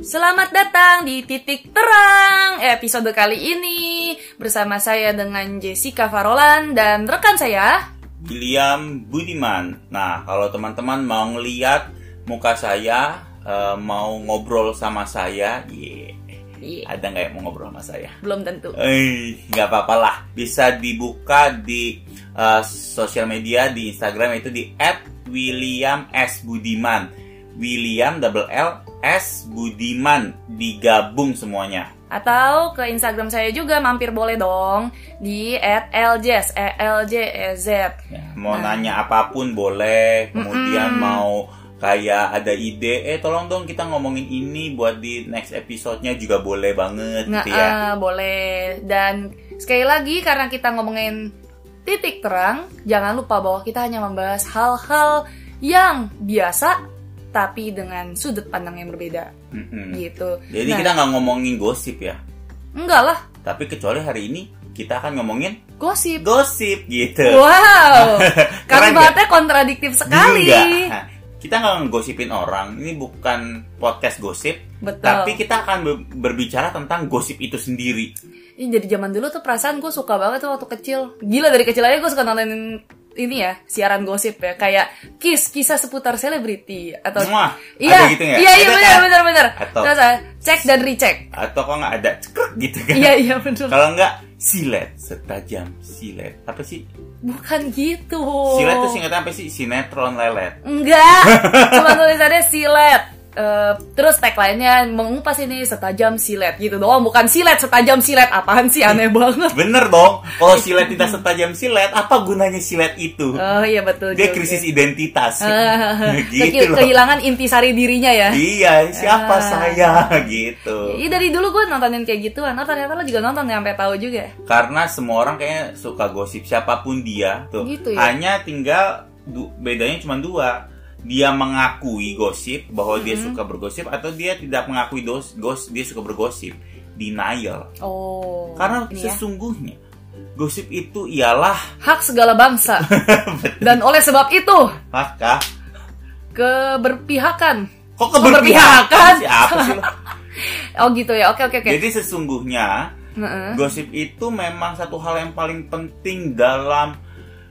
Selamat datang di Titik Terang episode kali ini bersama saya dengan Jessica Farolan dan rekan saya William Budiman. Nah, kalau teman-teman mau ngeliat muka saya, eh, mau ngobrol sama saya, yeah. Iya, ada nggak yang mau ngobrol sama saya? belum tentu. Eh, nggak apa-apa lah. Bisa dibuka di eh, sosial media di Instagram itu di @william s budiman. William double L S Budiman digabung semuanya. Atau ke Instagram saya juga mampir boleh dong di @ljs e l j e z. Ya, mau Nah. nanya apa pun boleh. Kemudian mau kayak ada ide, eh tolong dong kita ngomongin ini buat di next episode-nya juga boleh banget Nah, gitu ya. eh, boleh. Dan sekali lagi karena kita ngomongin titik terang, jangan lupa bahwa kita hanya membahas hal-hal yang biasa tapi dengan sudut pandang yang berbeda. Mm-mm. Gitu. Jadi Nah, kita nggak ngomongin gosip ya. enggak lah, Tapi kecuali hari ini kita akan ngomongin gosip. gosip gitu. Wow, kalimatnya kontradiktif sekali. Nah, kita nggak ngegosipin orang. Ini bukan podcast gosip. Betul. Tapi kita akan be- berbicara tentang gosip itu sendiri. Ini jadi zaman dulu tuh perasaan gue suka banget tuh waktu kecil. Gila dari kecil aja gue suka nontonin ini ya siaran gosip ya kayak kiss kisah seputar selebriti atau Wah, iya ada gitu nggak? iya iya benar kan? benar benar Atau- Terus, ah, cek dan recheck Atau kok nggak ada cekrek gitu kan? iya iya benar Kalau nggak silet, setajam silet. Apa sih? bukan gitu Silet tuh singkatan apa sih? Sinetron lelet. enggak cuma tulisannya silet Eh, terus tagline-nya mengupas ini setajam silet gitu doang bukan silet setajam silet apaan sih aneh banget Bener dong. Kalau silet tidak setajam silet, apa gunanya silet itu? oh iya betul Dia juga. krisis identitas. Ah, gitu loh. kehilangan intisari dirinya ya Iya, siapa Ah. saya gitu. Iya dari dulu gue nontonin kayak gituan. Oh ternyata lo juga nonton ya sampai tahu juga. Karena semua orang kayaknya suka gosip siapa pun dia tuh. Gitu ya? Hanya tinggal du- bedanya cuma dua. Dia mengakui gosip bahwa dia Mm-hmm. suka bergosip atau dia tidak mengakui dos, gos dia suka bergosip. Denial. Oh. Karena ya. sesungguhnya gosip itu ialah hak segala bangsa. Dan oleh sebab itu maka keberpihakan. kok Keberpihakan? siapa sih lo? Oh gitu ya. Oke oke oke. Jadi sesungguhnya Heeh. Gosip itu memang satu hal yang paling penting dalam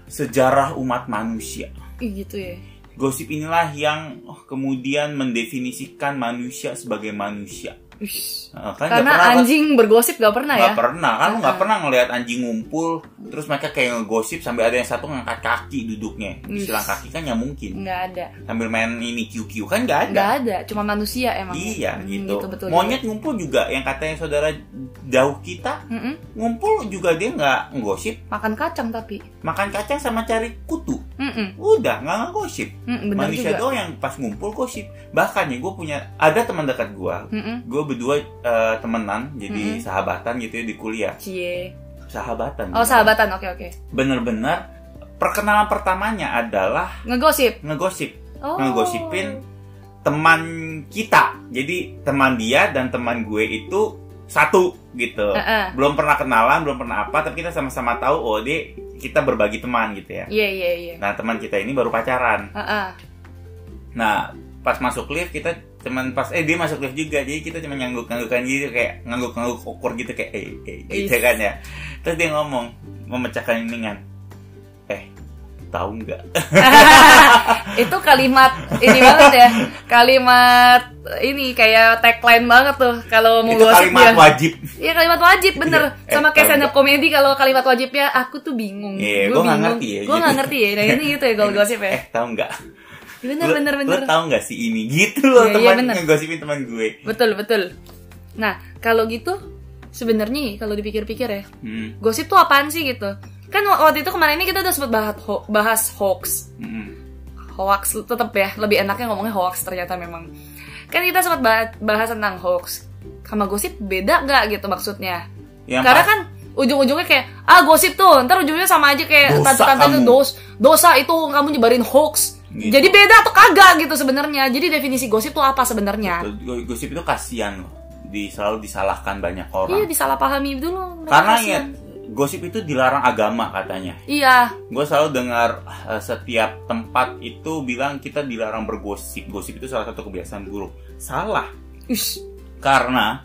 sejarah umat manusia. Ih, gitu ya. Gosip inilah yang oh, kemudian mendefinisikan manusia sebagai manusia. Ish. Nah, kan Karena pernah, anjing bergosip gak pernah ya. nggak pernah kan lu nggak Ah. pernah ngelihat anjing ngumpul terus mereka kayak ngegosip sampai ada yang satu ngangkat kaki duduknya disilang kaki kan ya mungkin Nggak ada. sambil main ini QQ kan nggak ada Nggak ada. Cuma manusia emang. iya Hmm, gitu, betul monyet ngumpul juga yang katanya saudara jauh kita Mm-mm. ngumpul juga dia nggak ngegosip Makan kacang tapi. makan kacang sama cari kutu Mm-mm. udah nggak ngegosip Mm, benar manusia juga. doang yang pas ngumpul gosip bahkan ya gue punya ada teman dekat gue Mm-mm. gue berdua eh, temenan jadi Mm-mm. sahabatan gitu ya di kuliah Cie. sahabatan Oh sahabatan. Oke oke. bener-bener perkenalan pertamanya adalah Ngegosip. ngegosip Oh. ngegosipin teman kita jadi teman dia dan teman gue itu satu gitu Heeh. belum pernah kenalan belum pernah apa tapi kita sama-sama tahu oh dia kita berbagi teman gitu ya Iya iya iya. nah teman kita ini baru pacaran Heeh. Nah, pas masuk lift kita cuman pas eh dia masuk lift juga jadi kita cuma ngangguk-nganggukan gitu kayak ngangguk-ngangguk ukur gitu kayak eh eh gitu Is. kan ya. Terus dia ngomong memecahkan ini kan. Eh, tahu nggak? itu kalimat ini banget ya kalimat ini kayak tagline banget tuh kalau mau Itu kalimat dia wajib. Iya kalimat wajib bener. Eh, sama kayak tahu stand up komedi kalau kalimat wajibnya aku tuh bingung nggak bingung. ngerti ya, gue nggak gitu. ngerti ya nah ini gitu ya kalau gosip ya Eh, tahu nggak? Bener Lu- bener bener Lu tahu nggak sih ini? Gitu loh Iya, iya, teman bener. ngegosipin teman gue. betul betul nah kalau gitu sebenarnya kalau dipikir-pikir ya Hmm. gosip tuh apaan sih gitu kan waktu itu kemarin ini kita udah sempat bahas ho- bahas hoax Hmm. hoax tetap ya lebih enaknya ngomongnya hoax ternyata memang kan kita sempat bahas, bahas tentang hoax sama gosip beda nggak gitu maksudnya Yang karena kan ujung-ujungnya kayak ah gosip tuh ntar ujungnya sama aja kayak tante-tante itu dos dosa itu kamu nyebarin hoax Gitu. jadi beda atau kagak gitu sebenarnya jadi definisi gosip tuh apa sebenarnya gosip itu kasihan loh. Di selalu disalahkan banyak orang. iya disalahpahami dulu Karena ya gosip itu dilarang agama katanya. iya Gue selalu dengar eh, setiap tempat itu bilang kita dilarang bergosip. Gosip itu salah satu kebiasaan buruk. Salah. Ish, Karena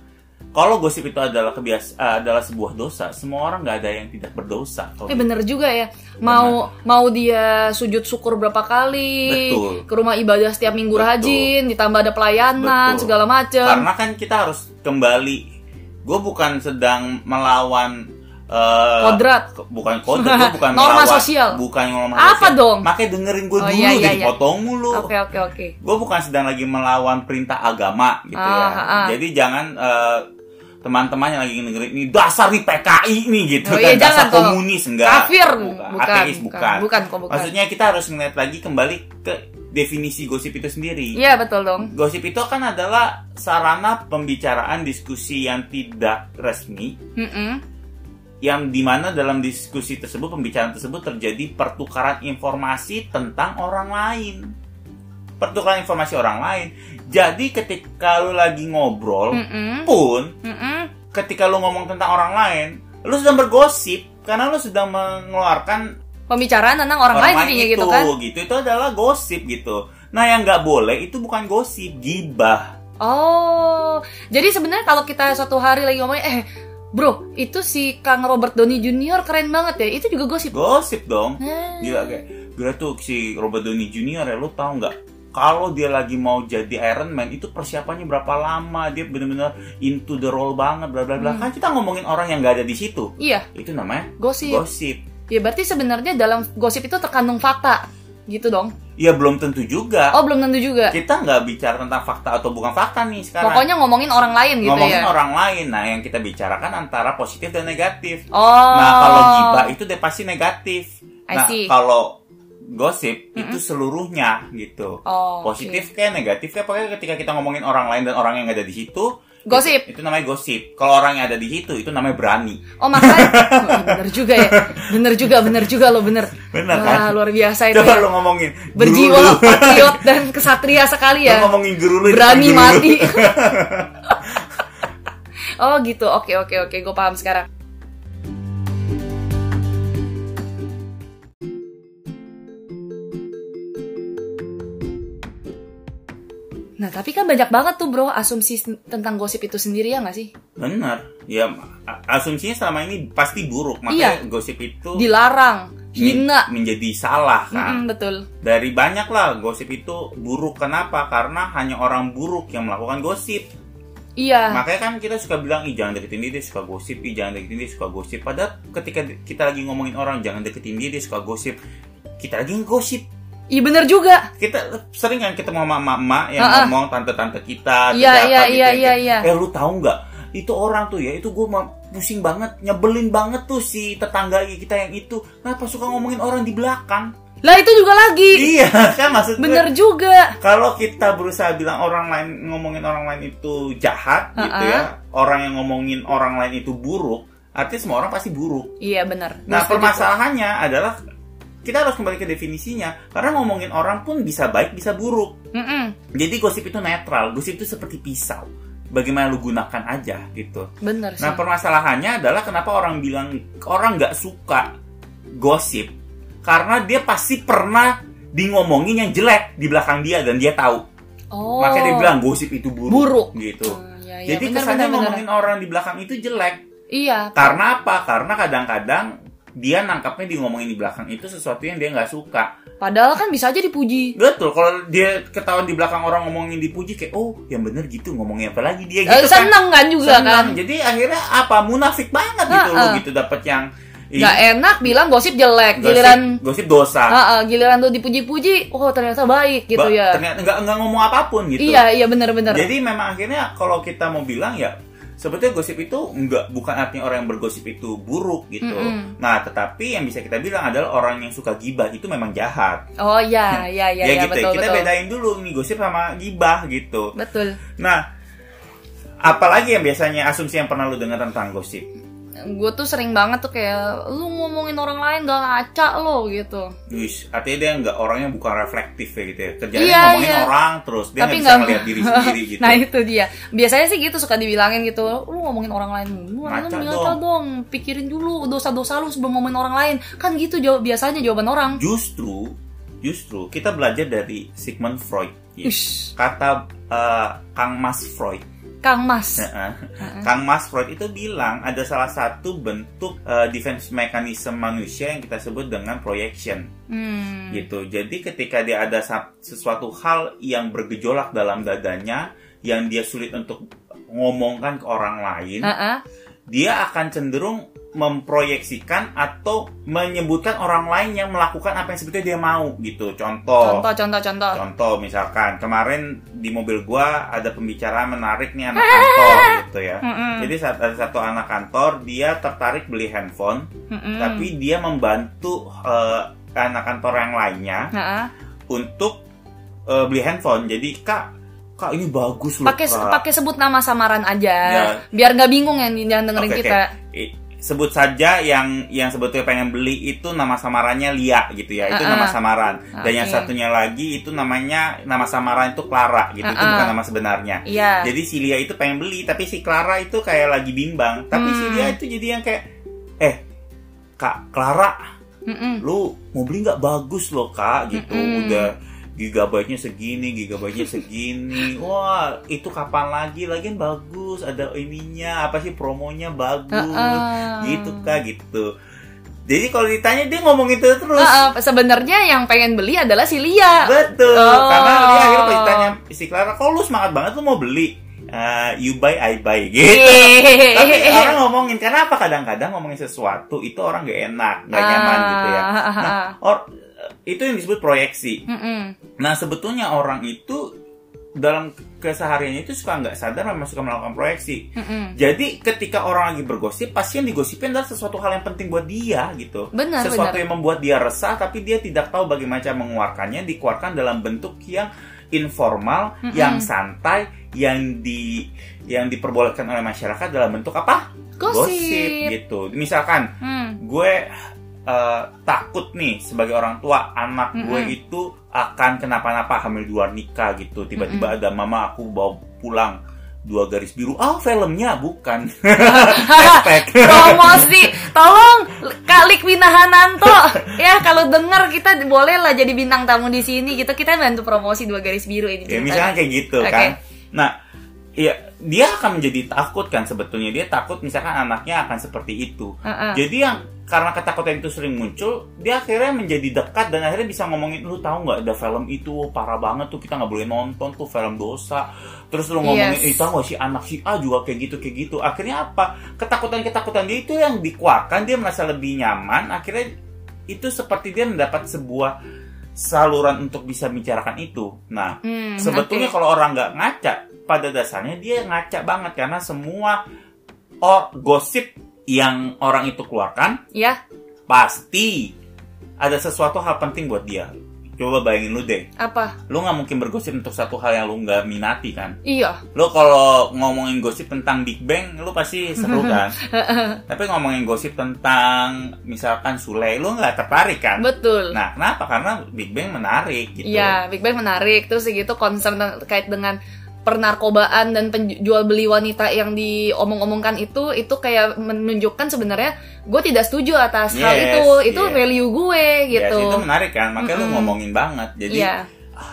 kalau gosip itu adalah kebias eh, adalah sebuah dosa, semua orang nggak ada yang tidak berdosa. Eh bener juga ya. Mau mau dia sujud syukur berapa kali, Betul. ke rumah ibadah setiap minggu Betul. rajin, ditambah ada pelayanan Betul. segala macem. Karena kan kita harus kembali. Gue bukan sedang melawan eh, Kodrat. bukan kodrat, gue bukan Norma melawan- sosial. Bukan norma Apa sosial. dong? Makanya dengerin gue Oh, dulu, iya, iya, jadi iya. potong mulu. Oke oke oke. Gue bukan sedang lagi melawan perintah agama gitu Ah, ya. ah. Jadi jangan eh, teman-teman yang lagi dengerin ini dasar nih PKI nih gitu Oh, kan iya, dasar jangan kok. komunis enggak Kafir. bukan, Bukan, ateis bukan. bukan Bukan kok, bukan. maksudnya kita harus ngeliat lagi kembali ke definisi gosip itu sendiri Iya betul dong. Gosip itu kan adalah sarana pembicaraan diskusi yang tidak resmi Mm-mm. yang di mana dalam diskusi tersebut pembicaraan tersebut terjadi pertukaran informasi tentang orang lain pertukaran informasi orang lain jadi ketika lu lagi ngobrol Mm-mm. pun Mm-mm. ketika lu ngomong tentang orang lain lu sedang bergosip karena lu sedang mengeluarkan Pembicaraan tentang orang, lain intinya itu gitu kan. gitu itu adalah gosip gitu nah yang nggak boleh itu bukan gosip gibah Oh, jadi sebenarnya kalau kita suatu hari lagi ngomongin, eh, bro, itu si Kang Robert Downey Jr. keren banget ya, itu juga gosip. gosip dong Hmm. Gila kayak Gila tuh si Robert Downey Jr. ya lu tahu nggak kalau dia lagi mau jadi Iron Man itu persiapannya berapa lama dia benar-benar into the role banget bla bla bla Hmm. kan kita ngomongin orang yang nggak ada di situ Iya, itu namanya gosip. gosip Ya berarti sebenarnya dalam gosip itu terkandung fakta, gitu dong. ya belum tentu juga Oh, belum tentu juga. kita nggak bicara tentang fakta atau bukan fakta nih sekarang Pokoknya ngomongin orang lain gitu ngomongin ya. orang lain nah yang kita bicarakan antara positif dan negatif Oh. nah kalau gibah itu dia pasti negatif I nah see. kalau gosip itu seluruhnya gitu. Oh, positif kayak negatif kayak pokoknya ketika kita ngomongin orang lain dan orang yang ada di situ Gosip. itu, itu namanya gosip. Kalau orang yang ada di situ itu namanya berani. Oh makanya. Oh, bener juga ya. Bener juga, bener juga lo bener. Bener, Wah kan? luar biasa itu coba ya. lu ngomongin Berjiwa lu. patriot dan kesatria sekali ya. Ngomongin guru lu Berani mati. Oh gitu, oke oke oke. Gue paham sekarang Nah tapi kan banyak banget tuh bro asumsi tentang gosip itu sendiri ya nggak sih? bener ya asumsinya selama ini pasti buruk. Makanya gosip itu Dilarang, men- hina. menjadi salah kan? Mm-mm, Betul. Dari banyak lah gosip itu buruk. Kenapa? Karena hanya orang buruk yang melakukan gosip. Iya. Makanya kan kita suka bilang ih jangan deketin dia dia suka gosip. Ih jangan deketin dia suka gosip. Padahal ketika kita lagi ngomongin orang jangan deketin dia dia suka gosip. Kita lagi ngegosip Iya bener juga. Kita sering kan ketemu sama mama yang Ha-ha. ngomong tante-tante kita Iya, iya, gitu iya, ya, iya, iya. eh lu tahu nggak? Itu orang tuh ya itu gue pusing banget nyebelin banget tuh si tetangga kita yang itu. Kenapa suka ngomongin orang di belakang? Lah itu juga lagi. Iya kan maksud gue Bener juga. Kalau kita berusaha bilang orang lain ngomongin orang lain itu jahat gitu Uh-uh. ya orang yang ngomongin orang lain itu buruk artinya semua orang pasti buruk. Iya bener. Nah permasalahannya adalah kita harus kembali ke definisinya. Karena ngomongin orang pun bisa baik bisa buruk. Mm-mm, jadi gosip itu netral. Gosip itu seperti pisau. Bagaimana lu gunakan aja gitu. Bener sih. nah permasalahannya adalah kenapa orang bilang orang nggak suka gosip? Karena dia pasti pernah di ngomongin yang jelek di belakang dia dan dia tahu. Oh. Makanya dia bilang gosip itu buruk, Buruk. gitu. Hmm, iya, iya, jadi bener, kesannya bener, bener. ngomongin orang di belakang itu jelek. Iya. Karena apa? Karena kadang-kadang dia nangkapnya di ngomongin di belakang itu sesuatu yang dia nggak suka Padahal kan bisa aja dipuji betul kalau dia ketahuan di belakang orang ngomongin dipuji kayak oh yang bener gitu ngomongin apa lagi dia Eh, gitu kan Seneng kan juga Senang. kan jadi akhirnya apa munafik banget gitu Ha-ha. lo gitu dapet yang Gak enak bilang gosip jelek gosip, Giliran gosip dosa Ah, ah, giliran tuh dipuji-puji, oh ternyata baik gitu Ba- ya. ternyata nggak nggak ngomong apa pun gitu Iya, iya bener-bener. Jadi memang akhirnya kalau kita mau bilang ya sebetulnya gosip itu enggak bukan artinya orang yang bergosip itu buruk gitu. Mm-mm. Nah, tetapi yang bisa kita bilang adalah orang yang suka gibah itu memang jahat. Oh iya, iya, iya, ya iya, gitu. betul, kita betul. bedain dulu nih gosip sama gibah gitu. Betul. Nah, apalagi yang biasanya asumsi yang pernah lu dengar tentang gosip? Gue tuh sering banget tuh kayak lu ngomongin orang lain gak ngaca lo gitu. Wis, artinya dia nggak orangnya bukan reflektif ya gitu ya. Kerjanya Iya, ngomongin iya. orang terus dia Tapi bisa nggak- ngeliat diri sendiri gitu. Nah itu dia. Biasanya sih gitu suka dibilangin gitu. Lu ngomongin orang lain lu, lu Ngaca ngaca dong. dong. Pikirin dulu dosa-dosa lu sebelum ngomongin orang lain. Kan gitu jawab biasanya jawaban orang. Justru Justru kita belajar dari Sigmund Freud. ya. Ush, Kata eh, Kang Mas Freud. Kang Mas. Heeh. Kang Mas Freud itu bilang ada salah satu bentuk eh, defense mechanism manusia yang kita sebut dengan projection Hmm. gitu. Jadi ketika dia ada sesuatu hal yang bergejolak dalam dadanya yang dia sulit untuk ngomongkan ke orang lain, Heeh. dia akan cenderung memproyeksikan atau menyebutkan orang lain yang melakukan apa yang sebetulnya dia mau gitu. Contoh, Contoh, contoh, contoh. contoh misalkan kemarin di mobil gua ada pembicaraan menarik nih anak kantor gitu ya. Mm-mm. Jadi saat ada satu anak kantor dia tertarik beli handphone, Mm-mm. tapi dia membantu eh, anak kantor yang lainnya Heeh. untuk eh, beli handphone. Jadi kak, kak ini bagus loh Pakai pakai sebut nama samaran aja, Ya. biar nggak bingung yang yang dengerin oke. kita. I- sebut saja yang yang sebetulnya pengen beli itu nama samarannya Lia gitu ya. Itu Uh-uh. nama samaran. Dan yang satunya lagi itu namanya nama samaran itu Clara gitu. Itu Uh-uh. bukan nama sebenarnya. Iya. Jadi si Lia itu pengen beli, tapi si Clara itu kayak lagi bimbang. Tapi si Hmm. Lia itu jadi yang kayak, eh, kak Clara, Mm-mm. lu mau beli nggak bagus loh kak gitu. Mm-mm. Udah gigabyte-nya segini, gigabyte-nya segini. Wah, itu kapan lagi? Lagian bagus, ada ininya, apa sih promonya bagus. Uh-uh. Gitu kak gitu. Jadi kalau ditanya dia ngomong itu terus. Heeh, sebenarnya yang pengen beli adalah si Lia. Betul, Oh. karena dia akhirnya pas ditanya si Clara, kok lu semangat banget lu mau beli? Eh, you buy, I buy gitu. Tapi orang ngomongin kenapa kadang-kadang ngomongin sesuatu itu orang gak enak, gak nyaman gitu ya. Ah, ah, Nah, ah. or- itu yang disebut proyeksi. Mm-mm. Nah sebetulnya orang itu dalam kesehariannya itu suka nggak sadar memang suka melakukan proyeksi. Mm-mm. Jadi ketika orang lagi bergosip, pasti yang digosipin adalah sesuatu hal yang penting buat dia gitu. Benar, sesuatu benar. yang membuat dia resah, tapi dia tidak tahu bagaimana cara mengeluarkannya. Dikeluarkan dalam bentuk yang informal, Mm-mm. yang santai, yang di yang diperbolehkan oleh masyarakat dalam bentuk apa? Gosip. gitu. Misalkan Hmm. gue eh, takut nih sebagai orang tua anak gue Mm-mm. itu akan kenapa-napa hamil di luar nikah gitu tiba-tiba ada mama aku bawa pulang dua garis biru ah filmnya bukan Promosi, tolong Kak Likwina Hananto. ya kalau denger kita boleh lah jadi bintang tamu di sini gitu. Kita bantu promosi dua garis biru ini. ya misalnya kayak gitu Oke. kan nah ya dia akan menjadi takut kan sebetulnya. Dia takut misalkan anaknya akan seperti itu. Heeh. jadi yang karena ketakutan itu sering muncul dia akhirnya menjadi dekat dan akhirnya bisa ngomongin lu tahu nggak ada film itu? Parah banget tuh kita nggak boleh nonton tuh film dosa. Terus lu ngomongin Yes. eh tahu nggak si anak si A juga kayak gitu kayak gitu. Akhirnya apa? Ketakutan ketakutan dia itu yang dikeluarkan dia merasa lebih nyaman. Akhirnya itu seperti dia mendapat sebuah saluran untuk bisa bicarakan itu. Nah Hmm, sebetulnya oke. kalau orang nggak ngaca pada dasarnya dia ngaca banget karena semua or gosip yang orang itu keluarkan ya pasti ada sesuatu hal penting buat dia coba bayangin lu deh apa? lu nggak mungkin bergosip untuk satu hal yang lu nggak minati kan Iya. lu kalau ngomongin gosip tentang Big Bang lu pasti seru kan tapi ngomongin gosip tentang misalkan Sule lu nggak tertarik kan Betul. nah kenapa karena Big Bang menarik gitu Iya, Big Bang menarik. Terus gitu concern terkait dengan pernarkobaan dan penjual beli wanita yang diomong-omongkan itu itu kayak menunjukkan sebenarnya gue tidak setuju atas hal Yes, itu. Itu yes. value gue Yes, gitu. itu menarik kan. Makanya lu Mm-mm. ngomongin banget. Jadi Iya,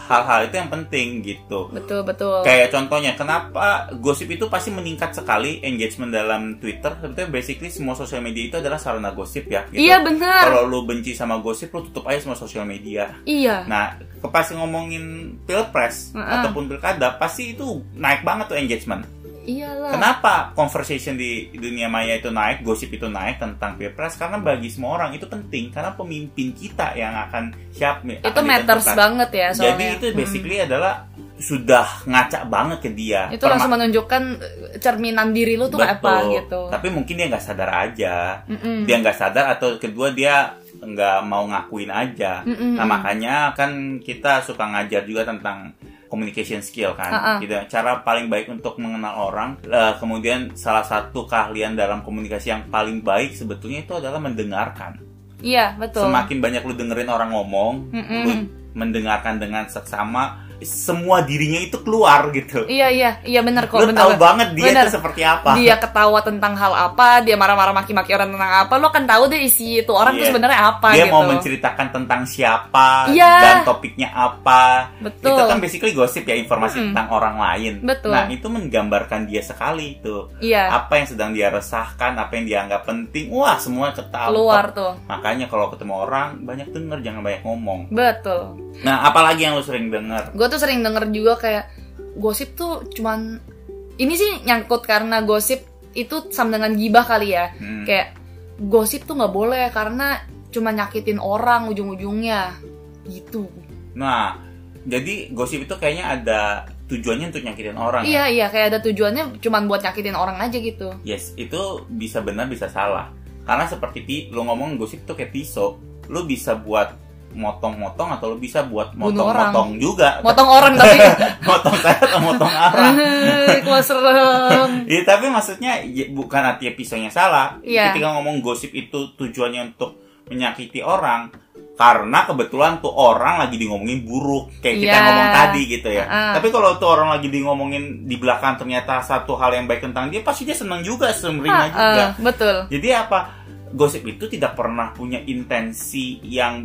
hal-hal itu yang penting gitu betul betul Kayak contohnya, kenapa gosip itu pasti meningkat sekali engagement dalam Twitter? Sebetulnya basically semua sosial media itu adalah sarana gosip ya. Gitu. iya benar Kalau lu benci sama gosip, lu tutup aja semua sosial media. iya Nah, ke- pas ngomongin pilpres Mm-mm. ataupun pilkada, pasti itu naik banget tuh engagement. Iyalah Kenapa conversation di dunia maya itu naik, gosip itu naik tentang pilpres? Karena bagi semua orang itu penting, karena pemimpin kita yang akan siap itu matters banget ya soalnya Jadi itu basically adalah sudah ngaca banget ke dia. itu Perma- langsung menunjukkan eh, cerminan diri lu tuh apa Betul. gitu Tapi mungkin dia nggak sadar aja. Mm-mm. Dia nggak sadar atau kedua dia nggak mau ngakuin aja. Mm-mm. Nah makanya kan kita suka ngajar juga tentang communication skill kan. Kita cara paling baik untuk mengenal orang. eh, kemudian salah satu keahlian dalam komunikasi yang paling baik sebetulnya itu adalah mendengarkan. iya betul Semakin banyak lu dengerin orang ngomong, Mm-mm. lu mendengarkan dengan seksama, semua dirinya itu keluar gitu. Iya iya iya benar kok. Lu bener, tahu bener. banget dia Bener. itu seperti apa. Dia ketawa tentang hal apa, dia marah-marah maki-maki orang tentang apa, lo kan tahu deh isi itu orang tuh Iya. sebenarnya apa dia gitu. mau menceritakan tentang siapa Iya. dan topiknya apa. Betul. Itu kan basically gosip ya informasi Mm-mm. tentang orang lain. Betul. Nah, itu menggambarkan dia sekali itu. Iya, Apa yang sedang dia resahkan, apa yang dia anggap penting. Wah, semua ketawa. keluar tuh. Makanya kalau ketemu orang banyak denger jangan banyak ngomong. Betul. Nah, apalagi yang lu sering denger? Gue tuh sering denger juga kayak gosip tuh cuman ini sih nyangkut karena gosip itu sama dengan gibah kali ya. Hmm. Kayak gosip tuh nggak boleh karena cuma nyakitin orang ujung-ujungnya gitu. Nah, jadi gosip itu kayaknya ada tujuannya untuk nyakitin orang. ya? Iya iya kayak ada tujuannya cuman buat nyakitin orang aja gitu. Yes, itu bisa benar bisa salah. Karena seperti lu ngomong gosip tuh kayak pisau, lu bisa buat motong-motong atau lu bisa buat motong-motong juga. Motong orang tapi motong saya atau motong arah. serem. Iya, tapi maksudnya ya, bukan artinya pisaunya salah. Iya. Ketika ngomong gosip itu tujuannya untuk menyakiti orang, karena kebetulan tuh orang lagi di ngomongin buruk kayak kita Iya. ngomong tadi gitu ya. Ah. Tapi kalau tuh orang lagi di ngomongin di belakang ternyata satu hal yang baik tentang dia, pasti dia senang juga, semeringah Ah, juga. ah, betul. Jadi apa? Gosip itu tidak pernah punya intensi yang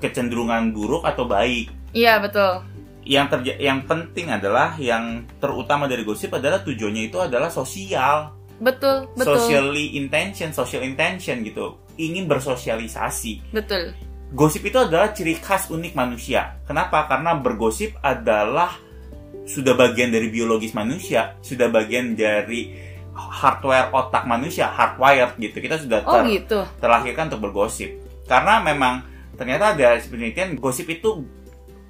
kecenderungan buruk atau baik. Iya betul. Yang terja yang penting adalah yang terutama dari gosip adalah tujuannya itu adalah sosial, Betul, betul. socially intention, social intention gitu. Ingin bersosialisasi. Betul. Gosip itu adalah ciri khas unik manusia. Kenapa? Karena bergosip adalah sudah bagian dari biologis manusia, sudah bagian dari hardware otak manusia, hardwired gitu. Kita sudah Oh ter- gitu. terlahirkan untuk bergosip. Karena memang ternyata ada penelitian gosip itu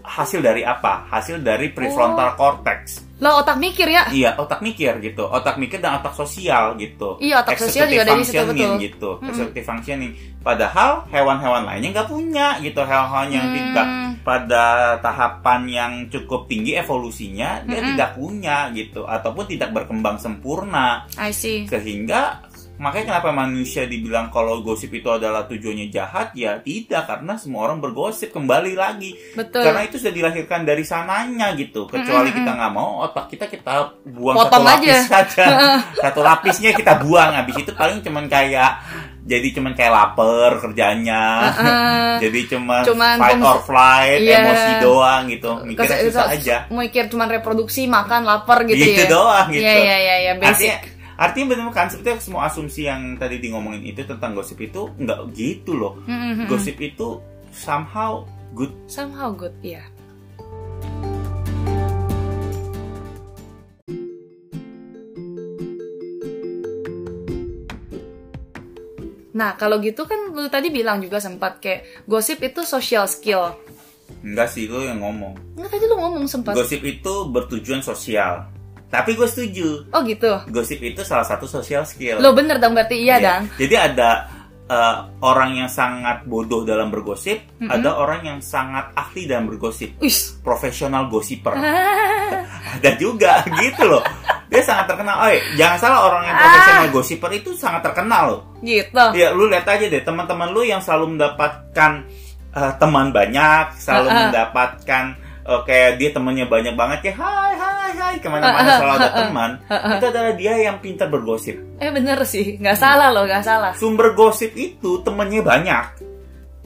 hasil dari apa? Hasil dari prefrontal cortex. Lah otak mikir ya. Iya, otak mikir gitu. Otak mikir dan otak sosial gitu. Iya, otak sosial juga dari situ, betul. gitu. Mm-mm. Executive functioning. Padahal hewan-hewan lainnya nggak punya gitu. Hewan-hewan yang Hmm. tidak pada tahapan yang cukup tinggi evolusinya dia Mm-mm. tidak punya gitu ataupun tidak berkembang sempurna I see. sehingga makanya kenapa manusia dibilang kalau gosip itu adalah tujuannya jahat ya tidak karena semua orang bergosip kembali lagi Betul. karena itu sudah dilahirkan dari sananya gitu kecuali Mm-mm. kita nggak mau otak kita kita buang Potong satu lapis aja. saja satu lapisnya kita buang habis itu paling cuman kayak jadi cuman kayak lapar kerjanya Heeh. jadi cuman, Cuman fight or flight Iya. emosi doang gitu mikirnya susah aja Mikir cuman reproduksi, makan, lapar gitu, gitu ya. doang gitu Iya iya iya iya artinya basic. artinya benar kan sebetulnya semua asumsi yang tadi di ngomongin itu tentang gosip itu nggak gitu loh Mm-mm. gosip itu somehow good Somehow good, iya. Nah, kalau gitu kan lu tadi bilang juga sempat kayak gosip itu social skill. enggak sih lo yang ngomong Enggak tadi lu ngomong sempat. gosip itu bertujuan sosial tapi gue setuju Oh gitu. gosip itu salah satu social skill Lo bener dong berarti iya, dong. jadi ada eh, orang yang sangat bodoh dalam bergosip Mm-mm. ada orang yang sangat ahli dalam bergosip Wis. profesional gosiper ada juga gitu loh dia sangat terkenal oh jangan salah orang yang profesional gosiper itu sangat terkenal loh gitu. Ya lu lihat aja deh teman-teman lu yang selalu mendapatkan eh, teman banyak, selalu Ah, ah. mendapatkan eh, kayak dia temennya banyak banget ya hai hai hai ke mana-mana selalu ada teman. Itu adalah dia yang pintar bergosip. Eh bener sih, nggak salah loh, nggak salah. Sumber gosip itu temennya banyak.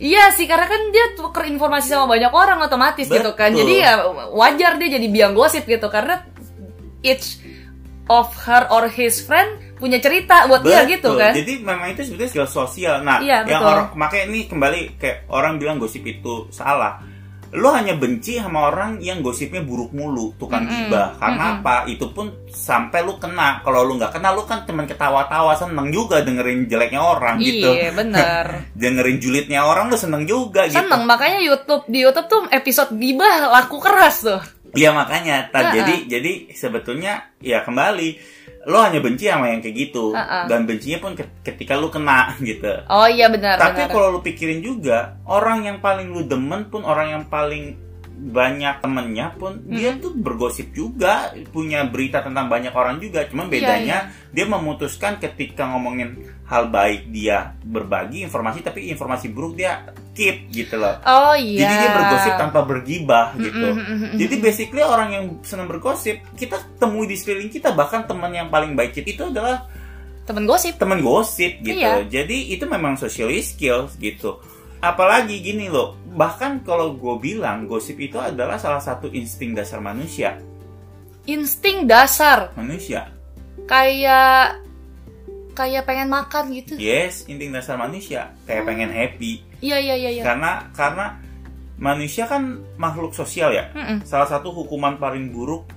Iya sih, karena kan dia tuker informasi sama banyak orang otomatis gitu kan. Betul. Jadi ya wajar dia jadi biang gosip gitu karena each of her or his friend punya cerita buat dia gitu Betul. kan. Jadi memang itu sebetulnya skill sosial. Nah, Iya, yang betul. orang makanya ini kembali kayak orang bilang gosip itu salah. Lo hanya benci sama orang yang gosipnya buruk mulu, tukang Mm-mm. gibah. Karena Mm-mm. apa? Itu pun sampai lu kena. Kalau lu nggak kena, lu kan cuman ketawa-tawa seneng juga dengerin jeleknya orang gitu. Iya bener. dengerin julidnya orang lu seneng juga gitu. Seneng makanya YouTube di YouTube tuh episode gibah laku keras tuh. Iya makanya. Ha-ha. Tad, jadi jadi sebetulnya ya kembali lo hanya benci sama yang kayak gitu Ha-ha. dan bencinya pun ke- ketika lu kena gitu. Oh iya benar Tapi kalau lu pikirin juga, orang yang paling lu demen pun orang yang paling banyak temennya pun dia tuh bergosip juga punya berita tentang banyak orang juga cuman Iya, bedanya dia memutuskan ketika ngomongin hal baik dia berbagi informasi tapi informasi buruk dia keep gitu loh Oh iya. jadi dia bergosip tanpa bergibah gitu Mm, mm, mm, mm, jadi basically orang yang senang bergosip kita temui di sekeliling kita bahkan teman yang paling baik kita itu adalah temen gosip. teman gosip gitu. Iya. Jadi itu memang social skills gitu. Apalagi gini loh, bahkan kalau gue bilang gosip itu adalah salah satu insting dasar manusia. Insting dasar Manusia. kayak kayak pengen makan gitu. Yes, insting dasar manusia. Kayak pengen happy. Iya iya iya iya. Karena karena manusia kan makhluk sosial ya. Mm-mm. Salah satu hukuman paling buruk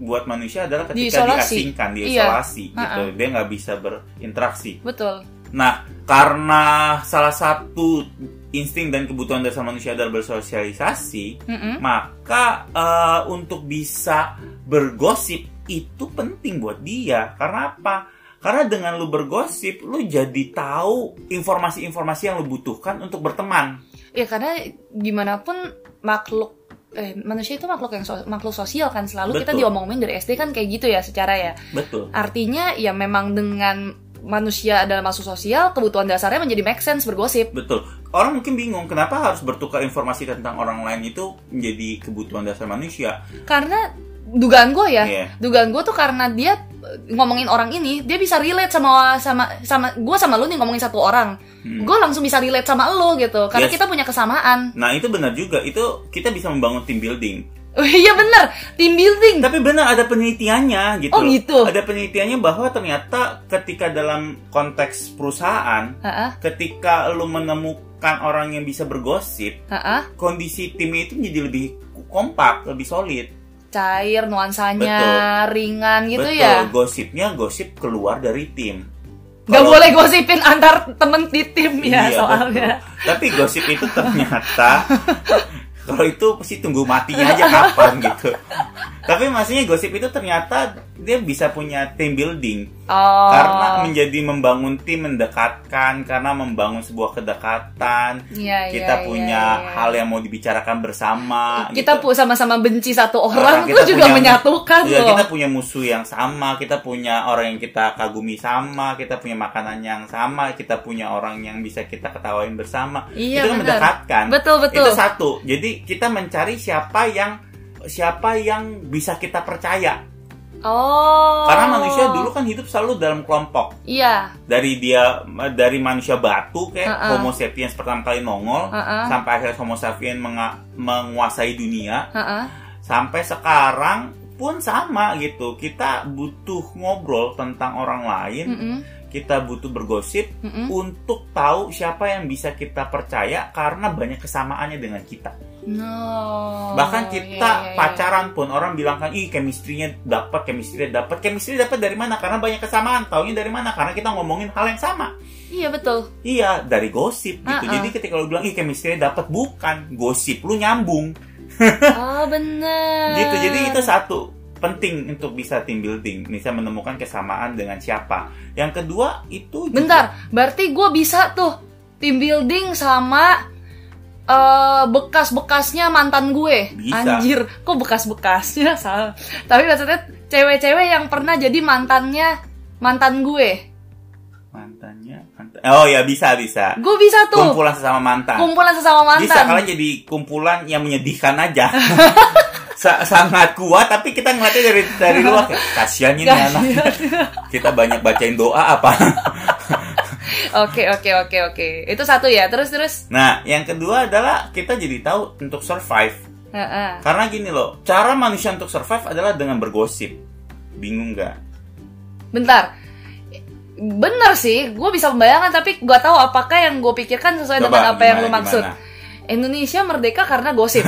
buat manusia adalah ketika Diisolasi. diasingkan, Iya. diisolasi gitu. Ha-ha. Dia nggak bisa berinteraksi. Betul. Nah, karena salah satu insting dan kebutuhan dasar manusia adalah bersosialisasi, Mm-mm. maka eh, untuk bisa bergosip itu penting buat dia. Karena apa? Karena dengan lu bergosip, lu jadi tahu informasi-informasi yang lu butuhkan untuk berteman. Ya karena gimana pun makhluk eh manusia itu makhluk yang so- makhluk sosial kan selalu kita Betul. diomongin dari SD kan kayak gitu ya secara ya. Betul. Artinya ya memang dengan manusia adalah makhluk sosial, kebutuhan dasarnya menjadi make sense bergosip. Betul. Orang mungkin bingung kenapa harus bertukar informasi tentang orang lain itu menjadi kebutuhan dasar manusia. Karena dugaan gue ya, Iya. dugaan gue tuh karena dia eh, ngomongin orang ini, dia bisa relate sama sama sama gue sama lu nih ngomongin satu orang. Hmm. Gue langsung bisa relate sama lu gitu, karena Yes. kita punya kesamaan. Nah, itu benar juga. Itu kita bisa membangun team building. Oh, iya bener, team building. Tapi benar ada penelitiannya gitu. Oh, loh. gitu? Ada penelitiannya bahwa ternyata ketika dalam konteks perusahaan, Heeh, ketika lu menemukan orang yang bisa bergosip, heeh. kondisi timnya itu menjadi lebih kompak, lebih solid. cair nuansanya ringan gitu Betul, ya gosipnya gosip keluar dari tim. Kalau- boleh gosipin antar temen di tim ya Iya, soalnya betul. Tapi gosip itu ternyata kalau itu pasti tunggu matinya aja kapan gitu. Tapi maksudnya gosip itu ternyata dia bisa punya team building oh karena menjadi membangun tim mendekatkan karena membangun sebuah kedekatan. Iya, kita iya, punya iya. hal yang mau dibicarakan bersama. kita gitu. sama-sama benci satu orang itu juga punya- menyatukan Iya, loh kita punya musuh yang sama, kita punya orang yang kita kagumi sama, kita punya makanan yang sama, kita punya orang yang bisa kita ketawain bersama. Iya, itu kan mendekatkan. Betul, betul. Itu satu. Jadi kita mencari siapa yang siapa yang bisa kita percaya. Oh Karena manusia dulu kan hidup selalu dalam kelompok. iya Dari dia dari manusia batu kayak Uh-uh. Homo sapiens pertama kali nongol Uh-uh. sampai akhirnya Homo sapiens menguasai dunia heeh. sampai sekarang pun sama gitu. Kita butuh ngobrol tentang orang lain, Mm-mm. kita butuh bergosip Mm-mm. untuk tahu siapa yang bisa kita percaya karena banyak kesamaannya dengan kita. No Bahkan kita iya, iya. pacaran pun orang bilang kan, ih chemistry-nya dapat, chemistry dapat, chemistry dapat dari mana? Karena banyak kesamaan. Taunya dari mana? Karena kita ngomongin hal yang sama. iya betul Iya, dari gosip gitu. Uh-uh. Jadi ketika lu bilang, ih chemistry dapat, bukan gosip, lu nyambung. oh bener gitu jadi itu satu penting untuk bisa team building bisa menemukan kesamaan dengan siapa yang kedua itu juga- Bentar, berarti gue bisa tuh team building sama eh, bekas-bekasnya mantan gue. Bisa. Anjir, kok bekas-bekasnya salah. Tapi maksudnya cewek-cewek yang pernah jadi mantannya mantan gue. mantannya mantan- oh ya bisa bisa Gue bisa tuh kumpulan sesama mantan kumpulan sesama mantan. bisa kalian jadi kumpulan yang menyedihkan aja Sa- sangat kuat tapi kita ngeliatnya dari dari luar kayak kasihan ini anak kita banyak bacain doa apa Oke, oke, oke, oke. Itu satu ya. Terus terus. nah yang kedua adalah kita jadi tahu untuk survive Heeh. Karena gini loh, cara manusia untuk survive adalah dengan bergosip. Bingung nggak? Bentar. Bener sih, gue bisa membayangkan tapi gue tahu apakah yang gue pikirkan sesuai Coba, dengan apa yang gimana, lu maksud. gimana? Indonesia merdeka karena gosip.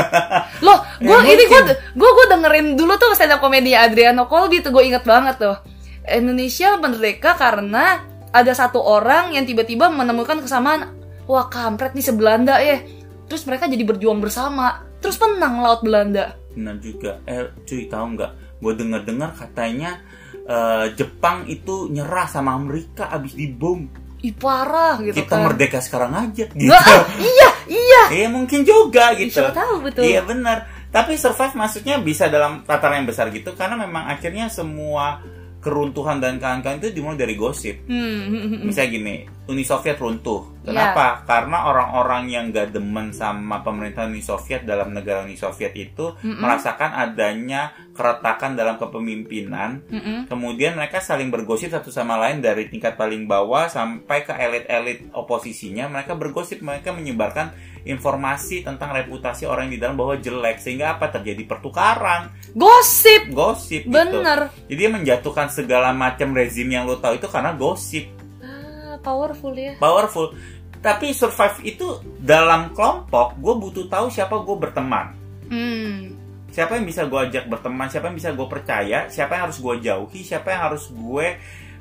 Loh, gue Ya, ini gue gue gue dengerin dulu tuh stand up komedi Adriano Colby tuh gue inget banget tuh. Indonesia merdeka karena ada satu orang yang tiba-tiba menemukan kesamaan. Wah kampret nih sebelanda ya. Terus mereka jadi berjuang bersama. Terus menang laut Belanda. Benar juga. Eh, cuy tahu nggak? Gue dengar-dengar katanya eh, Jepang itu nyerah sama Amerika abis dibom. ih parah gitu kita kan. merdeka sekarang aja gitu ah, iya, iya. iya mungkin juga gitu Siapa tahu betul. iya benar tapi survive maksudnya bisa dalam tataran yang besar gitu karena memang akhirnya semua keruntuhan dan kawan-kawan itu dimulai dari gosip Hmm, misalnya gini Uni Soviet runtuh kenapa karena orang-orang yang gak demen sama pemerintahan Uni Soviet dalam negara Uni Soviet itu Mm-mm. merasakan adanya keretakan dalam kepemimpinan Mm-mm. Kemudian mereka saling bergosip satu sama lain dari tingkat paling bawah sampai ke elit-elit oposisinya. Mereka bergosip, mereka menyebarkan informasi tentang reputasi orang yang di dalam bahwa jelek sehingga apa terjadi pertukaran, Gosip. gosip gitu. Bener. Jadi dia menjatuhkan segala macam rezim yang lo tahu itu karena gosip, Ah, powerful ya. powerful. Tapi survive itu dalam kelompok, gue butuh tahu siapa gue berteman. Hmm. siapa yang bisa gue ajak berteman, siapa yang bisa gue percaya, siapa yang harus gue jauhi, siapa yang harus gue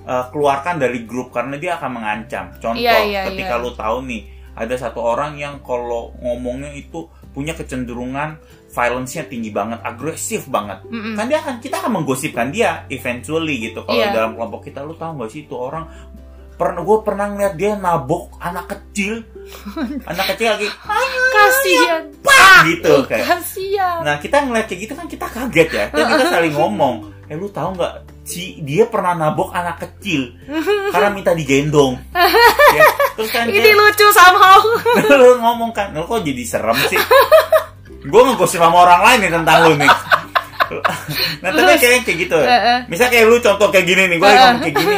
uh, keluarkan dari grup karena dia akan mengancam. Contoh, Iya, iya, ketika iya. lu tahu nih ada satu orang yang kalau ngomongnya itu punya kecenderungan violence-nya tinggi banget, agresif banget. Mm-mm. Kan dia akan kita akan menggosipkan dia eventually gitu. Kalau Iya. dalam kelompok kita lu tahu nggak sih itu orang pernah gue pernah ngeliat dia nabok anak kecil, anak kecil lagi Kasihan. gitu kayak Kasihan. Nah kita ngeliat kayak gitu kan kita kaget ya. Terus kita saling ngomong. Eh lu tahu nggak si dia pernah nabok anak kecil karena minta digendong. ya. Terus kan Ini dia, lucu somehow. lu ngomong kan, lu kok jadi serem sih? Gue ngegosip sama orang lain nih tentang lu nih. nah tapi kayak kayak gitu Heeh. Misal kayak lu contoh kayak gini nih Gue lagi ngomong kayak gini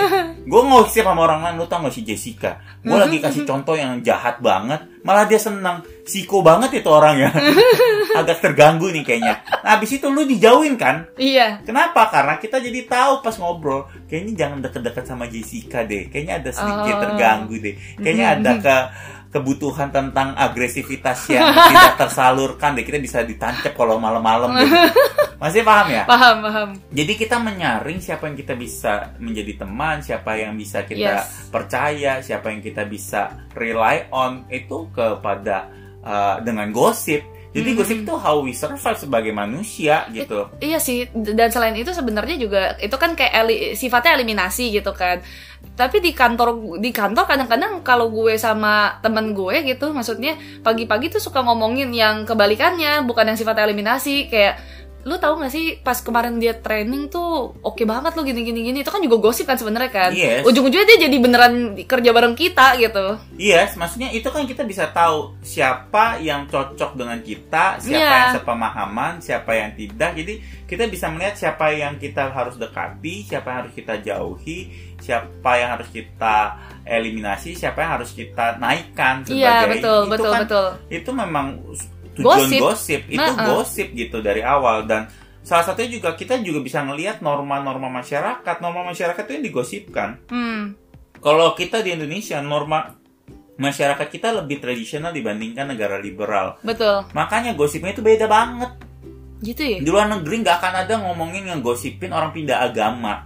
Gue ngosip sama orang lain Lu tau gak si Jessica Gue lagi kasih contoh yang jahat banget Malah dia senang Siko banget itu orangnya Agak terganggu nih kayaknya Nah abis itu lu dijauhin kan Iya. Kenapa? Karena kita jadi tahu pas ngobrol Kayaknya jangan deket-deket sama Jessica deh Kayaknya ada sedikit Oh. terganggu deh Kayaknya ada ke kebutuhan tentang agresivitas yang tidak tersalurkan deh kita bisa ditancap kalau malam-malam masih paham ya Paham, paham. jadi kita menyaring siapa yang kita bisa menjadi teman, siapa yang bisa kita Yes. percaya, siapa yang kita bisa rely on itu kepada uh, dengan gosip. Jadi Mhm. gosip itu how we survive sebagai manusia gitu. Iya sih, dan selain itu sebenarnya juga itu kan kayak eli- sifatnya eliminasi gitu kan. Tapi di kantor di kantor kadang-kadang kalau gue sama temen gue gitu, maksudnya pagi-pagi tuh suka ngomongin yang kebalikannya, bukan yang sifatnya eliminasi kayak lu tahu gak sih pas kemarin dia training tuh oke banget lu gini gini gini itu kan juga gosip kan sebenarnya kan Yes. ujung-ujungnya dia jadi beneran kerja bareng kita gitu Yes, maksudnya itu kan kita bisa tahu siapa yang cocok dengan kita, siapa Iya. yang sepemahaman, siapa yang tidak. Jadi kita bisa melihat siapa yang kita harus dekati, siapa yang harus kita jauhi, siapa yang harus kita eliminasi, siapa yang harus kita naikkan sebagai iya betul itu betul kan, betul Itu memang tujuan Gosip. gosip, itu Nah, uh. gosip gitu dari awal dan salah satunya juga kita juga bisa ngelihat norma-norma masyarakat, norma masyarakat itu yang digosipkan hmm kalau kita di Indonesia norma masyarakat kita lebih tradisional dibandingkan negara liberal. betul Makanya gosipnya itu beda banget. Gitu ya Di luar negeri nggak akan ada ngomongin yang gosipin orang pindah agama.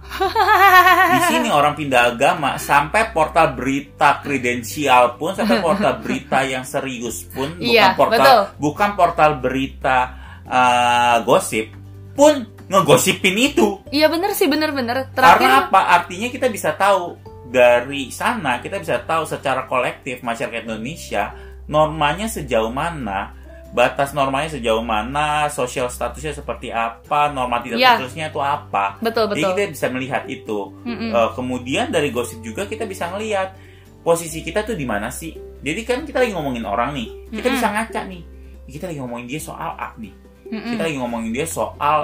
Di sini orang pindah agama sampai portal berita kredensial pun sampai portal berita yang serius pun bukan Iya, portal betul. bukan portal berita uh, gosip pun ngegosipin itu. iya bener sih bener-bener Karena terakhir apa? Artinya kita bisa tahu dari sana kita bisa tahu secara kolektif masyarakat Indonesia normanya sejauh mana, batas normanya sejauh mana, sosial statusnya seperti apa, norma tidak statusnya itu apa. betul Jadi betul kita bisa melihat itu. Mm-mm. Eh, kemudian dari gosip juga kita bisa ngelihat posisi kita tuh di mana sih. Jadi kan kita lagi ngomongin orang nih, kita Mm-mm. bisa ngaca nih. Kita lagi ngomongin dia soal A nih. Mm-mm. Kita lagi ngomongin dia soal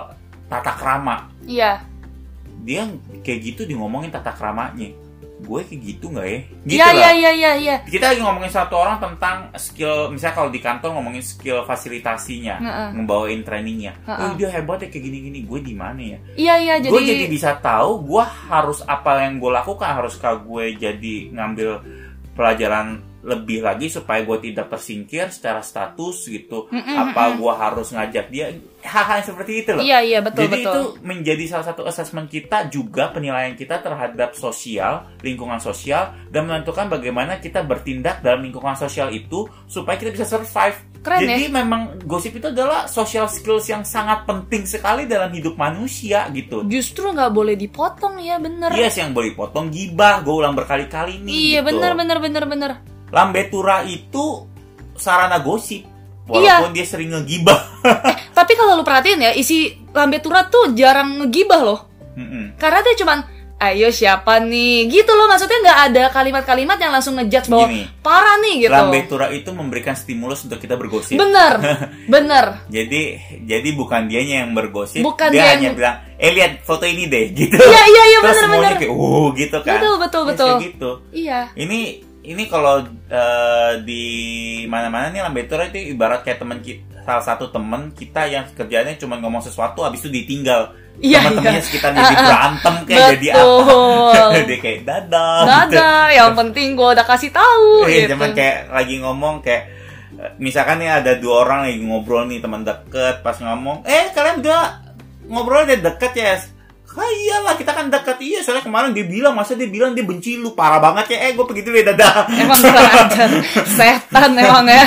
tata krama iya dia kayak gitu di ngomongin tata keramanya gue kayak gitu nggak ya? Gitu iya iya iya iya iya. Kita lagi ngomongin satu orang tentang skill misalnya kalau di kantor ngomongin skill fasilitasinya Heeh. ngebawain trainingnya. Heeh. oh dia hebat ya kayak gini gini gue di mana ya? Iya iya jadi, gue jadi bisa tahu gue harus apa yang gue lakukan. Haruskah gue jadi ngambil pelajaran lebih lagi supaya gue tidak tersingkir secara status gitu Mm-mm, apa gue harus ngajak dia hal-hal seperti itu loh Iya, iya, betul, jadi betul. itu menjadi salah satu assessment kita juga penilaian kita terhadap sosial lingkungan sosial dan menentukan bagaimana kita bertindak dalam lingkungan sosial itu supaya kita bisa survive Keren ya. jadi memang gosip itu adalah social skills yang sangat penting sekali dalam hidup manusia gitu Justru nggak boleh dipotong ya, bener. Yes, yang boleh potong gibah, gue ulang berkali-kali nih. Iya, gitu. bener, bener, bener, bener. Lambe Tura itu sarana gosip, Iya. walaupun dia sering ngegibah. Tapi kalau lu perhatiin ya, isi Lambe Tura tuh jarang ngegibah loh. Mm-mm. Karena dia cuman, ayo siapa nih? Gitu loh, maksudnya nggak ada kalimat-kalimat yang langsung ngejudge bahwa Gini, parah nih gitu. Lambe Tura itu memberikan stimulus untuk kita bergosip. Bener, bener. Jadi, jadi bukan dianya yang bergosip, Bukan dia dia hanya yang- bilang, eh lihat foto ini deh, gitu. Iya, iya, iya, Terus bener, semuanya bener. kayak, uh, gitu kan. Betul, betul, Yes, betul. gitu. Iya. Ini ini kalau eh, di mana-mana nih Lambe Tura itu ibarat kayak teman kita, salah satu teman kita yang kerjanya cuma ngomong sesuatu habis itu ditinggal. Iya, Teman-temannya iya. sekitar jadi Ah, ah. berantem kayak jadi apa. Betul. jadi kayak dadah. gitu. Dadah, yang penting gue udah kasih tahu Eh, gitu. cuman kayak lagi ngomong kayak eh, misalkan nih ada dua orang lagi ngobrol nih teman deket pas ngomong, eh kalian udah ngobrol udah deket ya? Ah, iyalah kita kan deket iya soalnya kemarin dia bilang masa dia bilang dia benci lu parah banget ya eh gue pergi dulu ya dadah Emang kurang. Setan emang ya.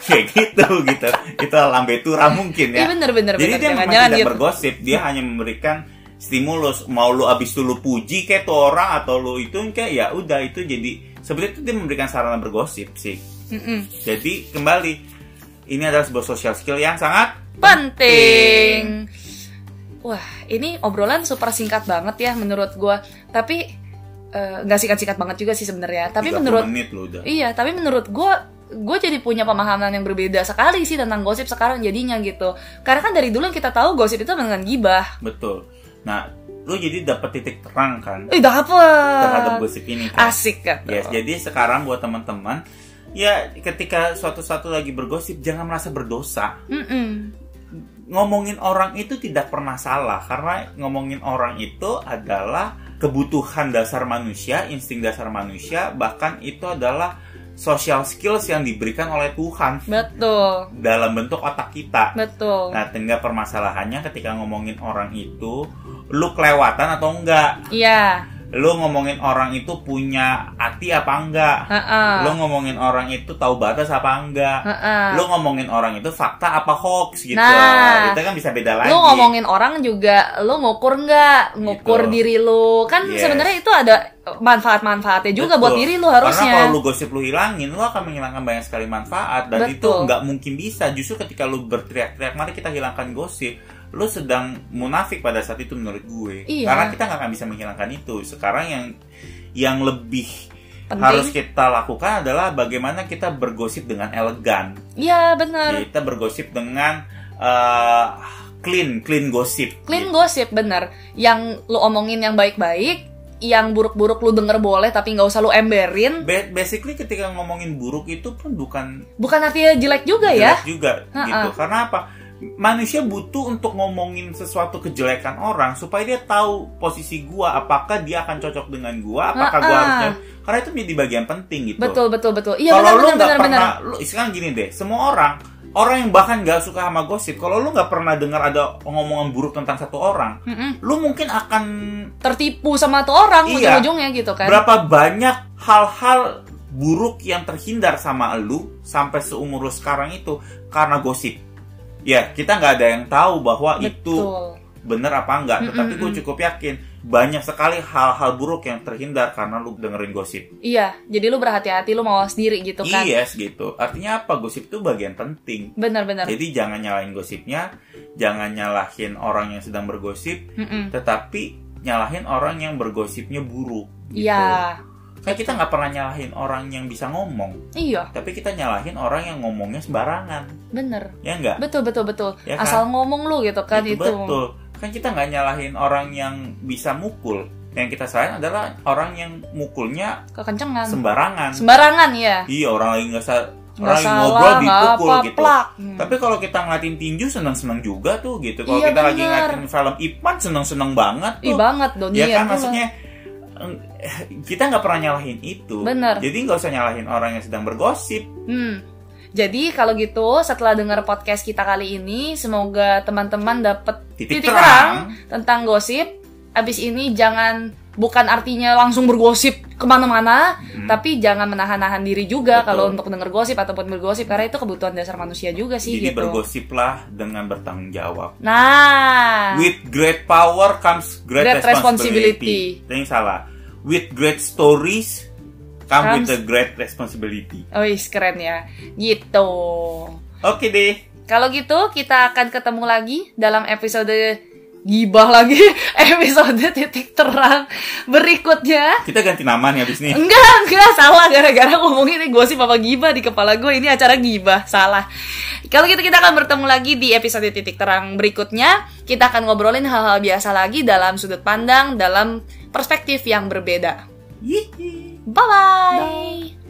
kayak gitu gitu itu lambe tura mungkin ya Iya bener bener jadi bener. dia memang tidak gitu. bergosip dia hanya memberikan stimulus mau lu abis itu lu puji kayak tuh orang atau lu itu kayak ya udah itu jadi sebenarnya itu dia memberikan sarana bergosip sih Mm-mm. jadi kembali ini adalah sebuah social skill yang sangat Penting. Wah, ini obrolan super singkat banget ya menurut gua. Tapi eh, nggak singkat-singkat banget juga sih sebenarnya. Tapi 30 menurut menit lu udah Iya, tapi menurut gue gue jadi punya pemahaman yang berbeda sekali sih tentang gosip sekarang jadinya gitu. Karena kan dari dulu yang kita tahu gosip itu dengan gibah. betul nah lu jadi dapat titik terang kan Eh, terhadap dapet. gosip ini kan Asik kan. Yes, jadi sekarang buat teman-teman ya ketika suatu satu lagi bergosip jangan merasa berdosa. Mm-mm. Ngomongin orang itu tidak pernah salah karena ngomongin orang itu adalah kebutuhan dasar manusia, insting dasar manusia, bahkan itu adalah social skills yang diberikan oleh Tuhan Betul, dalam bentuk otak kita. betul. Nah, tinggal permasalahannya ketika ngomongin orang itu, lu kelewatan atau enggak? Iya, Lu ngomongin orang itu punya hati apa enggak? heeh. Lu ngomongin orang itu tahu batas apa enggak? Heeh. Lu ngomongin orang itu fakta apa hoax gitu. Nah. itu kan bisa beda lagi. Lu ngomongin orang juga, lu ngukur nggak? Ngukur Gitu. diri lu. Kan Yes. sebenarnya itu ada manfaat-manfaatnya juga buat Betul. diri lu Karena harusnya. kalau lu gosip lu hilangin, lu akan menghilangkan banyak sekali manfaat dan itu Betul. nggak mungkin bisa. Justru ketika lu berteriak-teriak, mari kita hilangkan gosip, lu sedang munafik pada saat itu menurut gue. Iya. Karena kita nggak akan bisa menghilangkan itu. Sekarang yang yang lebih Penting. harus kita lakukan adalah bagaimana kita bergosip dengan elegan. Iya, benar. Kita bergosip dengan eh, clean, clean gosip. Clean gitu. gosip bener Yang lu omongin yang baik-baik Yang buruk-buruk lu denger boleh Tapi nggak usah lu emberin Ba- Basically ketika ngomongin buruk itu pun bukan Bukan artinya jelek juga ya jelek juga Ha-ha. gitu. Karena apa? Manusia butuh untuk ngomongin sesuatu kejelekan orang supaya dia tahu posisi gua, apakah dia akan cocok dengan gua, apakah gua harusnya. Karena itu menjadi bagian penting gitu. Betul betul betul Iya kalau benar lu benar nggak pernah, lu sekarang gini deh, semua orang, orang yang bahkan nggak suka sama gosip, kalau lu nggak pernah dengar ada ngomongan buruk tentang satu orang, Mm-mm. lu mungkin akan Tertipu sama tuh orang Iya. Ujung-ujungnya gitu kan berapa banyak hal-hal buruk yang terhindar sama lu sampai seumur lu sekarang itu karena gosip. Ya, kita nggak ada yang tahu bahwa itu Betul bener apa enggak, tetapi gue cukup yakin banyak sekali hal-hal buruk yang terhindar karena lu dengerin gosip. Iya Jadi lu berhati-hati Lu mawas diri gitu kan Yes gitu. Artinya apa? Gosip itu bagian penting. Benar-benar Jadi jangan nyalahin gosipnya, jangan nyalahin orang yang sedang bergosip, Mm-mm. tetapi nyalahin orang yang bergosipnya buruk. Gitu. Iya Kayak kita nggak pernah nyalahin orang yang bisa ngomong, Iya tapi kita nyalahin orang yang ngomongnya sembarangan, Bener ya nggak? Betul betul betul Ya kan? Asal ngomong lu gitu kan Itu itu, betul. Kan kita nggak nyalahin orang yang bisa mukul. Yang kita salahin adalah orang yang mukulnya Kekencengan sembarangan. Sembarangan ya iya, orang lagi nggak orang lagi salah ngobrol dipukul apa gitu. plak. Hmm. Tapi kalau kita ngeliatin tinju seneng-seneng juga tuh gitu. Kalau Iya, kita lagi bener. ngeliatin film Ipan seneng-seneng banget tuh. Ih banget dong ya iya, kan maksudnya kita nggak pernah nyalahin itu. Bener. Jadi nggak usah nyalahin orang yang sedang bergosip. Hmm. Jadi kalau gitu setelah dengar podcast kita kali ini, semoga teman-teman dapat Titik titik, terang. terang tentang gosip. Abis ini jangan bukan artinya langsung bergosip ke mana-mana, tapi jangan menahan-nahan diri juga Betul. kalau untuk denger gosip ataupun bergosip karena itu kebutuhan dasar manusia juga sih Jadi gitu. bergosiplah dengan bertanggung jawab. Nah, With great power comes great, Great responsibility. Itu yang salah. With great stories come with Comes- a great responsibility. oh keren ya, gitu. Oke deh. Kalau gitu kita akan ketemu lagi dalam episode gibah lagi, episode titik terang berikutnya. Kita ganti nama nih abis nih. Enggak, enggak salah gara-gara ngomongin ini gosip apa gibah di kepala gue ini acara gibah salah. Kalau gitu kita akan bertemu lagi di episode titik terang berikutnya. Kita akan ngobrolin hal-hal biasa lagi dalam sudut pandang, dalam perspektif yang berbeda. Yihi. Bye bye.